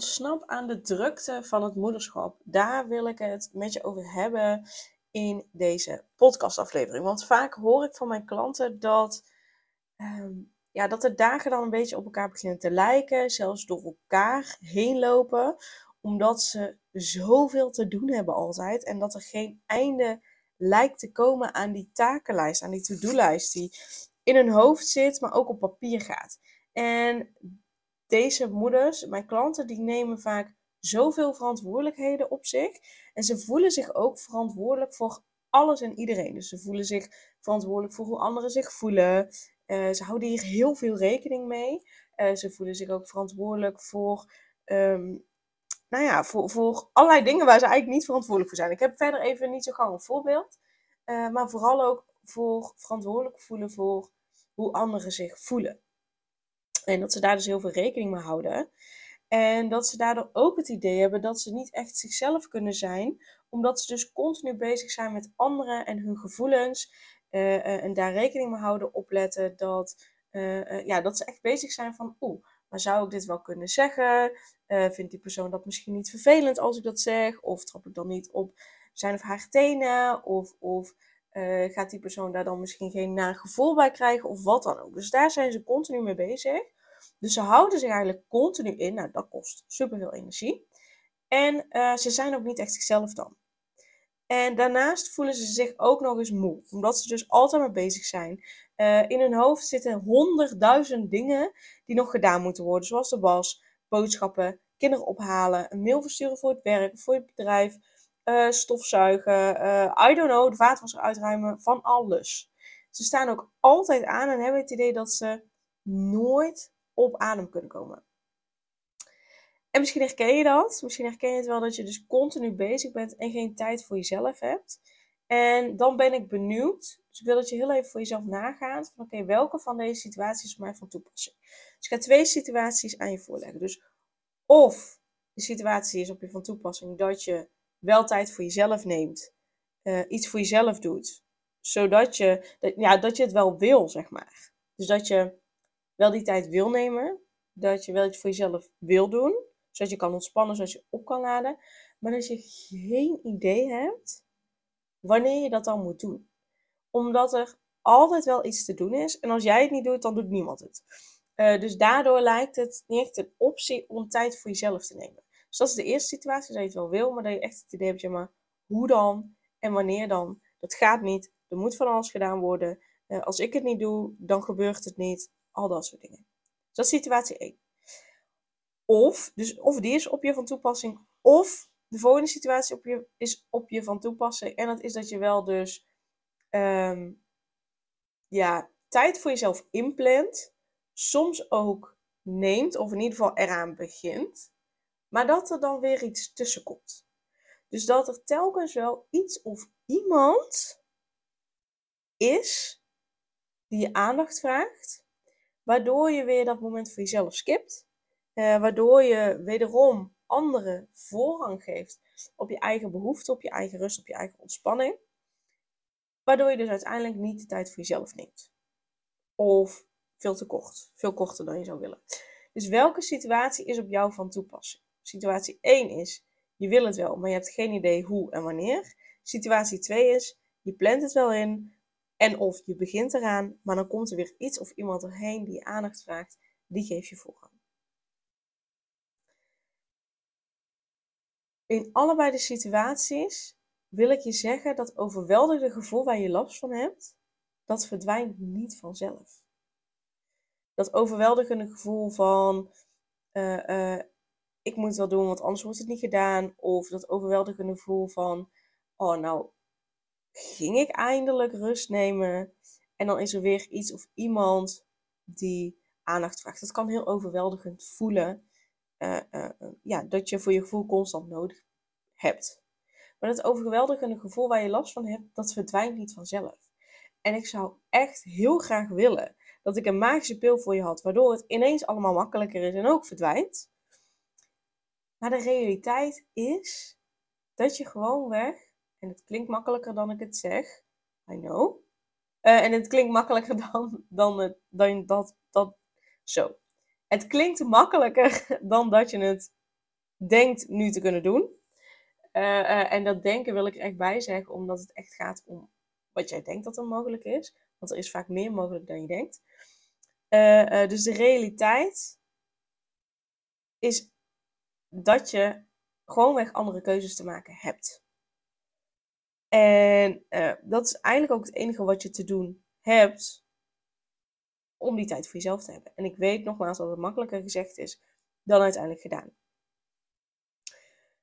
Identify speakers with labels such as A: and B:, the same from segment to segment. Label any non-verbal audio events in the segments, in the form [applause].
A: Ontsnap aan de drukte van het moederschap. Daar wil ik het met je over hebben in deze podcastaflevering. Want vaak hoor ik van mijn klanten dat, ehm, ja, dat de dagen dan een beetje op elkaar beginnen te lijken, zelfs door elkaar heen lopen, omdat ze zoveel te doen hebben altijd en dat er geen einde lijkt te komen aan die takenlijst, aan die to-do-lijst die in hun hoofd zit, maar ook op papier gaat. En deze moeders, mijn klanten, die nemen vaak zoveel verantwoordelijkheden op zich. En ze voelen zich ook verantwoordelijk voor alles en iedereen. Dus ze voelen zich verantwoordelijk voor hoe anderen zich voelen. Uh, ze houden hier heel veel rekening mee. Uh, ze voelen zich ook verantwoordelijk voor, um, nou ja, voor, voor allerlei dingen waar ze eigenlijk niet verantwoordelijk voor zijn. Ik heb verder even niet zo gauw een voorbeeld. Uh, maar vooral ook voor verantwoordelijk voelen voor hoe anderen zich voelen. En dat ze daar dus heel veel rekening mee houden. En dat ze daardoor ook het idee hebben dat ze niet echt zichzelf kunnen zijn, omdat ze dus continu bezig zijn met anderen en hun gevoelens. Uh, en daar rekening mee houden, opletten dat, uh, ja, dat ze echt bezig zijn van, oeh, maar zou ik dit wel kunnen zeggen? vindt die persoon dat misschien niet vervelend als ik dat zeg? Of trap ik dan niet op zijn of haar tenen? Of, of gaat die persoon daar dan misschien geen naar gevoel bij krijgen? Of wat dan ook. Dus daar zijn ze continu mee bezig. Dus ze houden zich eigenlijk continu in. Nou, dat kost superveel energie. En uh, ze zijn ook niet echt zichzelf dan. En daarnaast voelen ze zich ook nog eens moe. Omdat ze dus altijd maar bezig zijn. Uh, in hun hoofd zitten honderdduizend dingen die nog gedaan moeten worden. Zoals de was, boodschappen, kinderen ophalen, een mail versturen voor het werk, voor het bedrijf, uh, stofzuigen, I don't know, de vaatwasser uitruimen, van alles. Ze staan ook altijd aan en hebben het idee dat ze nooit op adem kunnen komen. En misschien herken je dat. Misschien herken je het wel dat je dus continu bezig bent en geen tijd voor jezelf hebt. En dan ben ik benieuwd. Dus ik wil dat je heel even voor jezelf nagaat. Van oké, welke van deze situaties is mij van toepassing? Dus ik ga twee situaties aan je voorleggen. Dus of de situatie is op je van toepassing dat je wel tijd voor jezelf neemt. Uh, iets voor jezelf doet. Zodat je, ja, dat je het wel wil, zeg maar. Dus dat je wel die tijd wil nemen. Dat je wel iets voor jezelf wil doen. Zodat je kan ontspannen, zodat je op kan laden. Maar dat je geen idee hebt wanneer je dat dan moet doen. Omdat er altijd wel iets te doen is. En als jij het niet doet, dan doet niemand het. Uh, dus daardoor lijkt het niet echt een optie om tijd voor jezelf te nemen. Dus dat is de eerste situatie, dat je het wel wil, maar dat je echt het idee hebt, maar hoe dan en wanneer dan? Dat gaat niet. Er moet van alles gedaan worden. Uh, als ik het niet doe, dan gebeurt het niet. Al dat soort dingen. Dus dat is situatie 1. Of, dus of die is op je van toepassing, of de volgende situatie op je, is op je van toepassing. En dat is dat je wel dus um, ja, tijd voor jezelf inplant. Soms ook neemt, of in ieder geval eraan begint. Maar dat er dan weer iets tussen komt. Dus dat er telkens wel iets of iemand is die je aandacht vraagt. Waardoor je weer dat moment voor jezelf skipt. Uh, waardoor je wederom anderen voorrang geeft op je eigen behoeften, op je eigen rust, op je eigen ontspanning. Waardoor je dus uiteindelijk niet de tijd voor jezelf neemt. Of veel te kort, veel korter dan je zou willen. Dus welke situatie is op jou van toepassing? Situatie 1 is, je wil het wel, maar je hebt geen idee hoe en wanneer. Situatie 2 is, je plant het wel in, en of je begint eraan, maar dan komt er weer iets of iemand erheen die je aandacht vraagt, die geef je voorrang. In allebei de situaties wil ik je zeggen dat overweldigende gevoel waar je last van hebt, dat verdwijnt niet vanzelf. Dat overweldigende gevoel van uh, uh, ik moet het wel doen, want anders wordt het niet gedaan. Of dat overweldigende gevoel van oh nou, ging ik eindelijk rust nemen. En dan is er weer iets of iemand die aandacht vraagt. Dat kan heel overweldigend voelen. ja, dat je voor je gevoel constant nodig hebt. Maar het overweldigende gevoel waar je last van hebt, dat verdwijnt niet vanzelf. En ik zou echt heel graag willen dat ik een magische pil voor je had, waardoor het ineens allemaal makkelijker is en ook verdwijnt. Maar de realiteit is dat je gewoon weg, en het klinkt makkelijker dan ik het zeg, I know. Uh, en het klinkt makkelijker [laughs] dan, dan, het, dan dat, dat, zo. Het klinkt makkelijker [laughs] dan dat je het denkt nu te kunnen doen. Uh, uh, en dat denken wil ik er echt bij zeggen, omdat het echt gaat om wat jij denkt dat er mogelijk is. Want er is vaak meer mogelijk dan je denkt. dus de realiteit is dat je gewoonweg andere keuzes te maken hebt. En uh, dat is eigenlijk ook het enige wat je te doen hebt om die tijd voor jezelf te hebben. En ik weet nogmaals dat het makkelijker gezegd is dan uiteindelijk gedaan.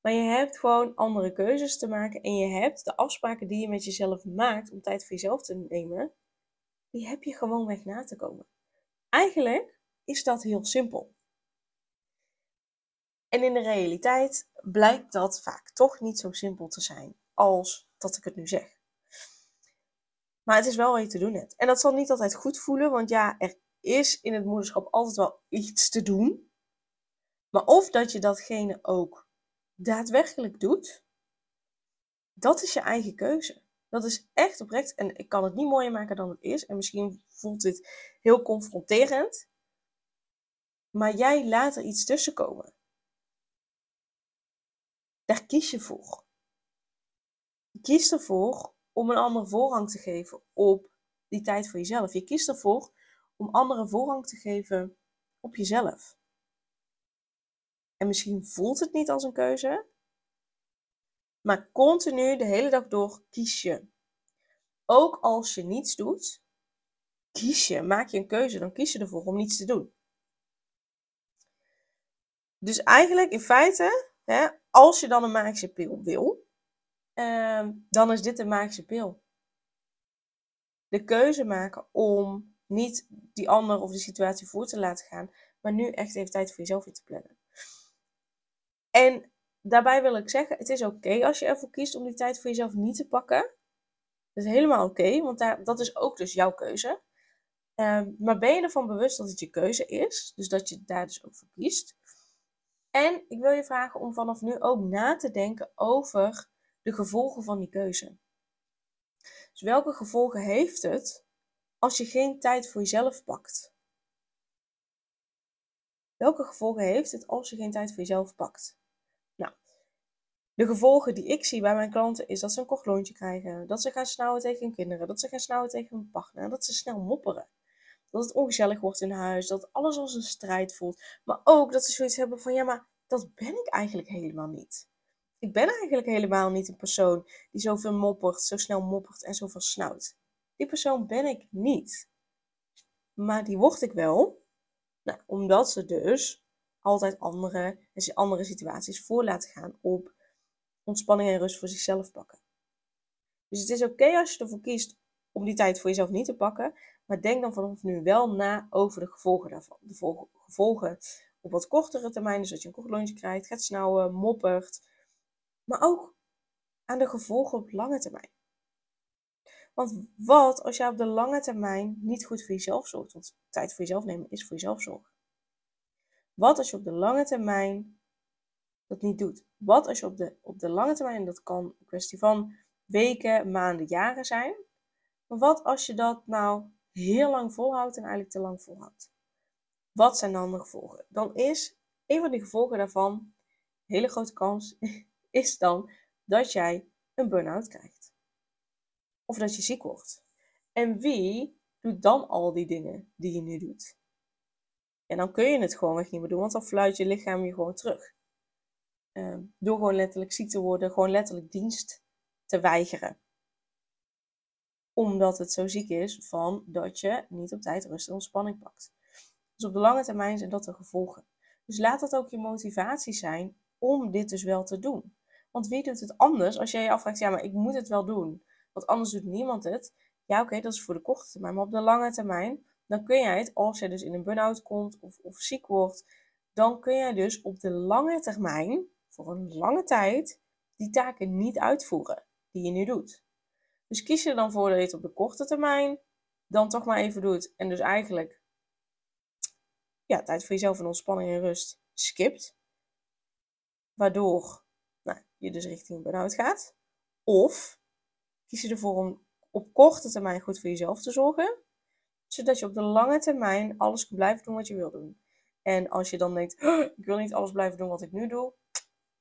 A: Maar je hebt gewoon andere keuzes te maken en je hebt de afspraken die je met jezelf maakt om tijd voor jezelf te nemen, die heb je gewoon weg na te komen. Eigenlijk is dat heel simpel. En in de realiteit blijkt dat vaak toch niet zo simpel te zijn als dat ik het nu zeg. Maar het is wel wat je te doen hebt. En dat zal niet altijd goed voelen, want ja, er is in het moederschap altijd wel iets te doen. Maar of dat je datgene ook daadwerkelijk doet, dat is je eigen keuze. Dat is echt oprecht. En ik kan het niet mooier maken dan het is. En misschien voelt dit heel confronterend. Maar jij laat er iets tussen komen. Daar kies je voor. Je kiest ervoor om een andere voorrang te geven op die tijd voor jezelf. Je kiest ervoor om anderen voorrang te geven op jezelf. En misschien voelt het niet als een keuze, maar continu de hele dag door kies je. Ook als je niets doet, kies je, maak je een keuze, dan kies je ervoor om niets te doen. Dus eigenlijk in feite, hè, als je dan een magische pil wil, Ehm, dan is dit de magische pil. De keuze maken om niet die ander of de situatie voor te laten gaan, maar nu echt even tijd voor jezelf in te plannen. En daarbij wil ik zeggen, het is oké als je ervoor kiest om die tijd voor jezelf niet te pakken. Dat is helemaal oké, want dat is ook dus jouw keuze. Ehm, maar ben je ervan bewust dat het je keuze is, dus dat je daar dus ook voor kiest. En ik wil je vragen om vanaf nu ook na te denken over de gevolgen van die keuze. Dus welke gevolgen heeft het als je geen tijd voor jezelf pakt? Welke gevolgen heeft het als je geen tijd voor jezelf pakt? Nou, de gevolgen die ik zie bij mijn klanten is dat ze een kort krijgen, dat ze gaan snauwen tegen hun kinderen, dat ze gaan snauwen tegen hun partner, dat ze snel mopperen. Dat het ongezellig wordt in huis, dat alles als een strijd voelt. Maar ook dat ze zoiets hebben van, ja, maar dat ben ik eigenlijk helemaal niet ik ben eigenlijk helemaal niet een persoon die zoveel moppert, zo snel moppert en zoveel snauwt. Die persoon ben ik niet. Maar die word ik wel, nou, omdat ze dus altijd andere, andere situaties voor laten gaan op ontspanning en rust voor zichzelf pakken. Dus het is oké als je ervoor kiest om die tijd voor jezelf niet te pakken, maar denk dan vanaf nu wel na over de gevolgen daarvan. De gevolgen op wat kortere termijn, dus dat je een kort krijgt, gaat snauwen, moppert, maar ook aan de gevolgen op lange termijn. Want wat als jij op de lange termijn niet goed voor jezelf zorgt? Want tijd voor jezelf nemen is voor jezelf zorgen. Wat als je op de lange termijn dat niet doet? Wat als je op de, op de lange termijn, en dat kan een kwestie van weken, maanden, jaren zijn. Maar wat als je dat nou heel lang volhoudt en eigenlijk te lang volhoudt? Wat zijn dan de gevolgen? Dan is een van die gevolgen daarvan, hele grote kans, is dan dat jij een burn-out krijgt. Of dat je ziek wordt. En wie doet dan al die dingen die je nu doet? En dan kun je het gewoon niet meer doen, want dan fluit je lichaam je gewoon terug. Uh, door gewoon letterlijk ziek te worden, gewoon letterlijk dienst te weigeren. Omdat het zo ziek is van dat je niet op tijd rust en ontspanning pakt. Dus op de lange termijn zijn dat de gevolgen. Dus laat dat ook je motivatie zijn om dit dus wel te doen. Want wie doet het anders als jij je afvraagt, ja, maar ik moet het wel doen. Want anders doet niemand het. Ja, oké, dat is voor de korte termijn. Maar op de lange termijn, dan kun jij het, als je dus in een burn-out komt of, of ziek wordt, dan kun jij dus op de lange termijn, voor een lange tijd, die taken niet uitvoeren die je nu doet. Dus kies je er dan voor dat je het op de korte termijn dan toch maar even doet. En dus eigenlijk ja, tijd voor jezelf en ontspanning en rust skipt. Waardoor je dus richting burn-out gaat. Of kies je ervoor om op korte termijn goed voor jezelf te zorgen. Zodat je op de lange termijn alles kunt blijven doen wat je wil doen. En als je dan denkt, ik wil niet alles blijven doen wat ik nu doe,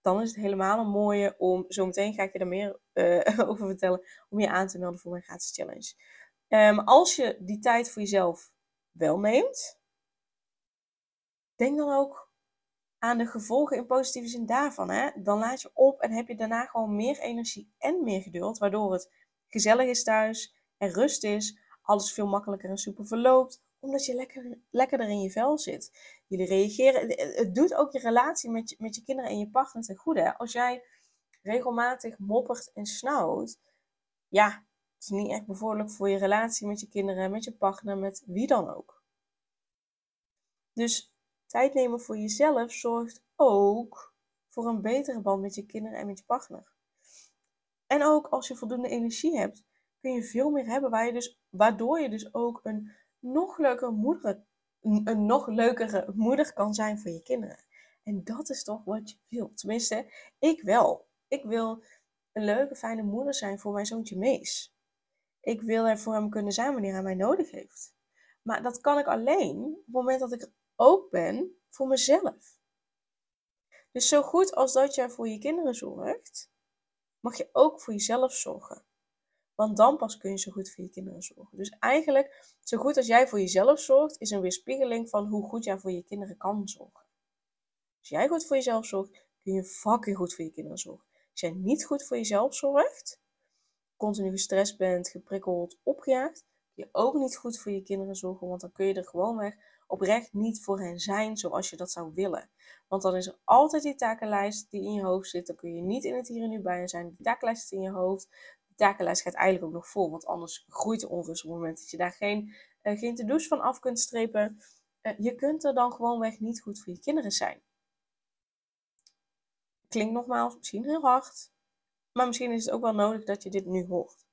A: dan is het helemaal een mooie om, zometeen ga ik je er meer uh, [laughs] over vertellen, om je aan te melden voor mijn gratis challenge. Um, als je die tijd voor jezelf wel neemt, denk dan ook aan de gevolgen in positieve zin daarvan. Hè? Dan laat je op en heb je daarna gewoon meer energie en meer geduld, waardoor het gezellig is thuis en rust is, alles veel makkelijker en super verloopt, omdat je lekker, lekkerder in je vel zit. Jullie reageren, het doet ook je relatie met je, met je kinderen en je partner ten goede. Als jij regelmatig moppert en snauwt, ja, het is niet echt bevorderlijk voor je relatie met je kinderen, met je partner, met wie dan ook. Dus tijd nemen voor jezelf zorgt ook voor een betere band met je kinderen en met je partner. En ook als je voldoende energie hebt, kun je veel meer hebben, waar je dus, waardoor je dus ook een nog leukere moeder, een nog leukere moeder kan zijn voor je kinderen. En dat is toch wat je wil. Tenminste, ik wel. Ik wil een leuke, fijne moeder zijn voor mijn zoontje Mees. Ik wil er voor hem kunnen zijn wanneer hij mij nodig heeft. Maar dat kan ik alleen op het moment dat ik ook ben voor mezelf. Dus zo goed als dat je voor je kinderen zorgt, mag je ook voor jezelf zorgen. Want dan pas kun je zo goed voor je kinderen zorgen. Dus eigenlijk, zo goed als jij voor jezelf zorgt, is een weerspiegeling van hoe goed jij voor je kinderen kan zorgen. Als jij goed voor jezelf zorgt, kun je fucking goed voor je kinderen zorgen. Als jij niet goed voor jezelf zorgt, continu gestrest bent, geprikkeld, opgejaagd, kun je ook niet goed voor je kinderen zorgen. Want dan kun je er gewoonweg oprecht niet voor hen zijn zoals je dat zou willen. Want dan is er altijd die takenlijst die in je hoofd zit. Dan kun je niet in het hier en nu bij hen zijn. Die takenlijst zit in je hoofd. Die takenlijst gaat eigenlijk ook nog vol. Want anders groeit de onrust op het moment dat je daar geen, uh, geen to-do's van af kunt strepen. Uh, je kunt er dan gewoonweg niet goed voor je kinderen zijn. Klinkt nogmaals misschien heel hard. Maar misschien is het ook wel nodig dat je dit nu hoort.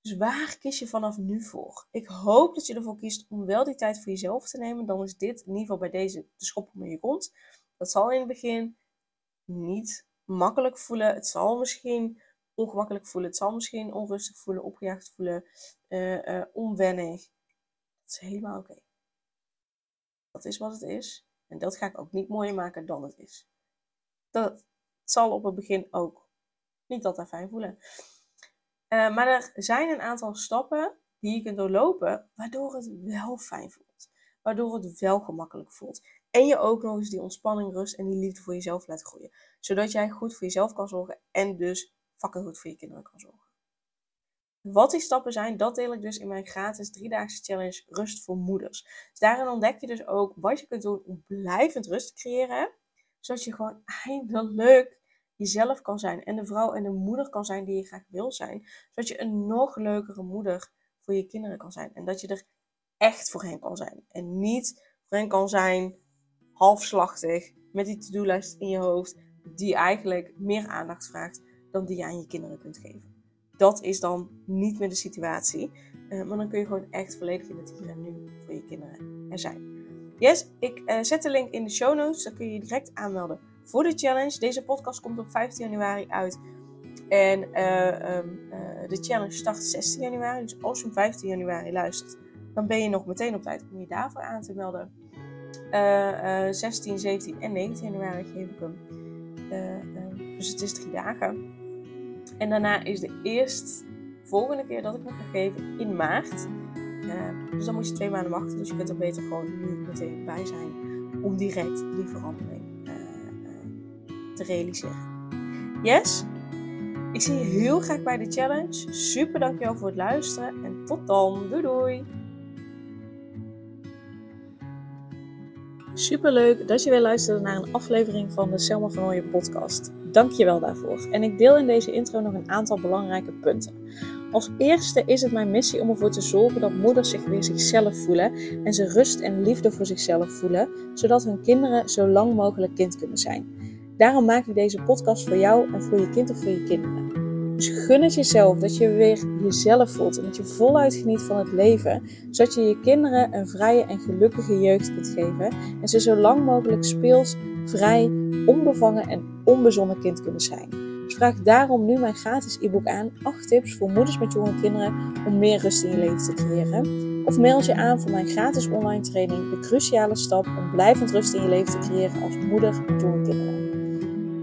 A: Dus waar kies je vanaf nu voor? Ik hoop dat je ervoor kiest om wel die tijd voor jezelf te nemen. Dan is dit in ieder geval bij deze de schop om je kont. Dat zal in het begin niet makkelijk voelen. Het zal misschien ongemakkelijk voelen. Het zal misschien onrustig voelen, opgejaagd voelen, uh, uh, onwennig. Dat is helemaal oké. Dat is wat het is. En dat ga ik ook niet mooier maken dan het is. Dat zal op het begin ook niet altijd fijn voelen. Uh, maar er zijn een aantal stappen die je kunt doorlopen, waardoor het wel fijn voelt. Waardoor het wel gemakkelijk voelt. En je ook nog eens die ontspanning, rust en die liefde voor jezelf laat groeien. Zodat jij goed voor jezelf kan zorgen en dus fucking goed voor je kinderen kan zorgen. Wat die stappen zijn, dat deel ik dus in mijn gratis driedaagse challenge Rust voor Moeders. Dus daarin ontdek je dus ook wat je kunt doen om blijvend rust te creëren. Zodat je gewoon eindelijk jezelf kan zijn en de vrouw en de moeder kan zijn die je graag wil zijn. Zodat je een nog leukere moeder voor je kinderen kan zijn. En dat je er echt voor hen kan zijn. En niet voor hen kan zijn halfslachtig met die to-do-lijst in je hoofd die eigenlijk meer aandacht vraagt dan die je aan je kinderen kunt geven. Dat is dan niet meer de situatie. Uh, maar dan kun je gewoon echt volledig in het hier en nu voor je kinderen er zijn. Yes, ik uh, zet de link in de show notes. Dan kun je je direct aanmelden voor de challenge. Deze podcast komt op 15 januari uit. En uh, um, uh, de challenge start 16 januari. Dus als je op 15 januari luistert, dan ben je nog meteen op tijd om je daarvoor aan te melden. Uh, 16, 17 en 19 januari geef ik hem. Ehm, dus het is drie dagen. En daarna is de eerste volgende keer dat ik hem ga geven in maart. dus dan moet je twee maanden wachten. Dus je kunt er beter gewoon nu meteen bij zijn om direct die verandering te realiseren. Yes? Ik zie je heel graag bij de challenge. Super dankjewel voor het luisteren en tot dan. Doei doei! Super leuk dat je weer luisterde naar een aflevering van de Selma van Ooyen podcast. Dankjewel daarvoor. En ik deel in deze intro nog een aantal belangrijke punten. Als eerste is het mijn missie om ervoor te zorgen dat moeders zich weer zichzelf voelen en ze rust en liefde voor zichzelf voelen, zodat hun kinderen zo lang mogelijk kind kunnen zijn. Daarom maak ik deze podcast voor jou en voor je kind of voor je kinderen. Dus gun het jezelf dat je weer jezelf voelt en dat je voluit geniet van het leven, zodat je je kinderen een vrije en gelukkige jeugd kunt geven en ze zo lang mogelijk speels, vrij, onbevangen en onbezonnen kind kunnen zijn. Dus vraag daarom nu mijn gratis e-book aan 8 tips voor moeders met jonge kinderen om meer rust in je leven te creëren. Of meld je aan voor mijn gratis online training De Cruciale Stap om blijvend rust in je leven te creëren als moeder met jonge kinderen.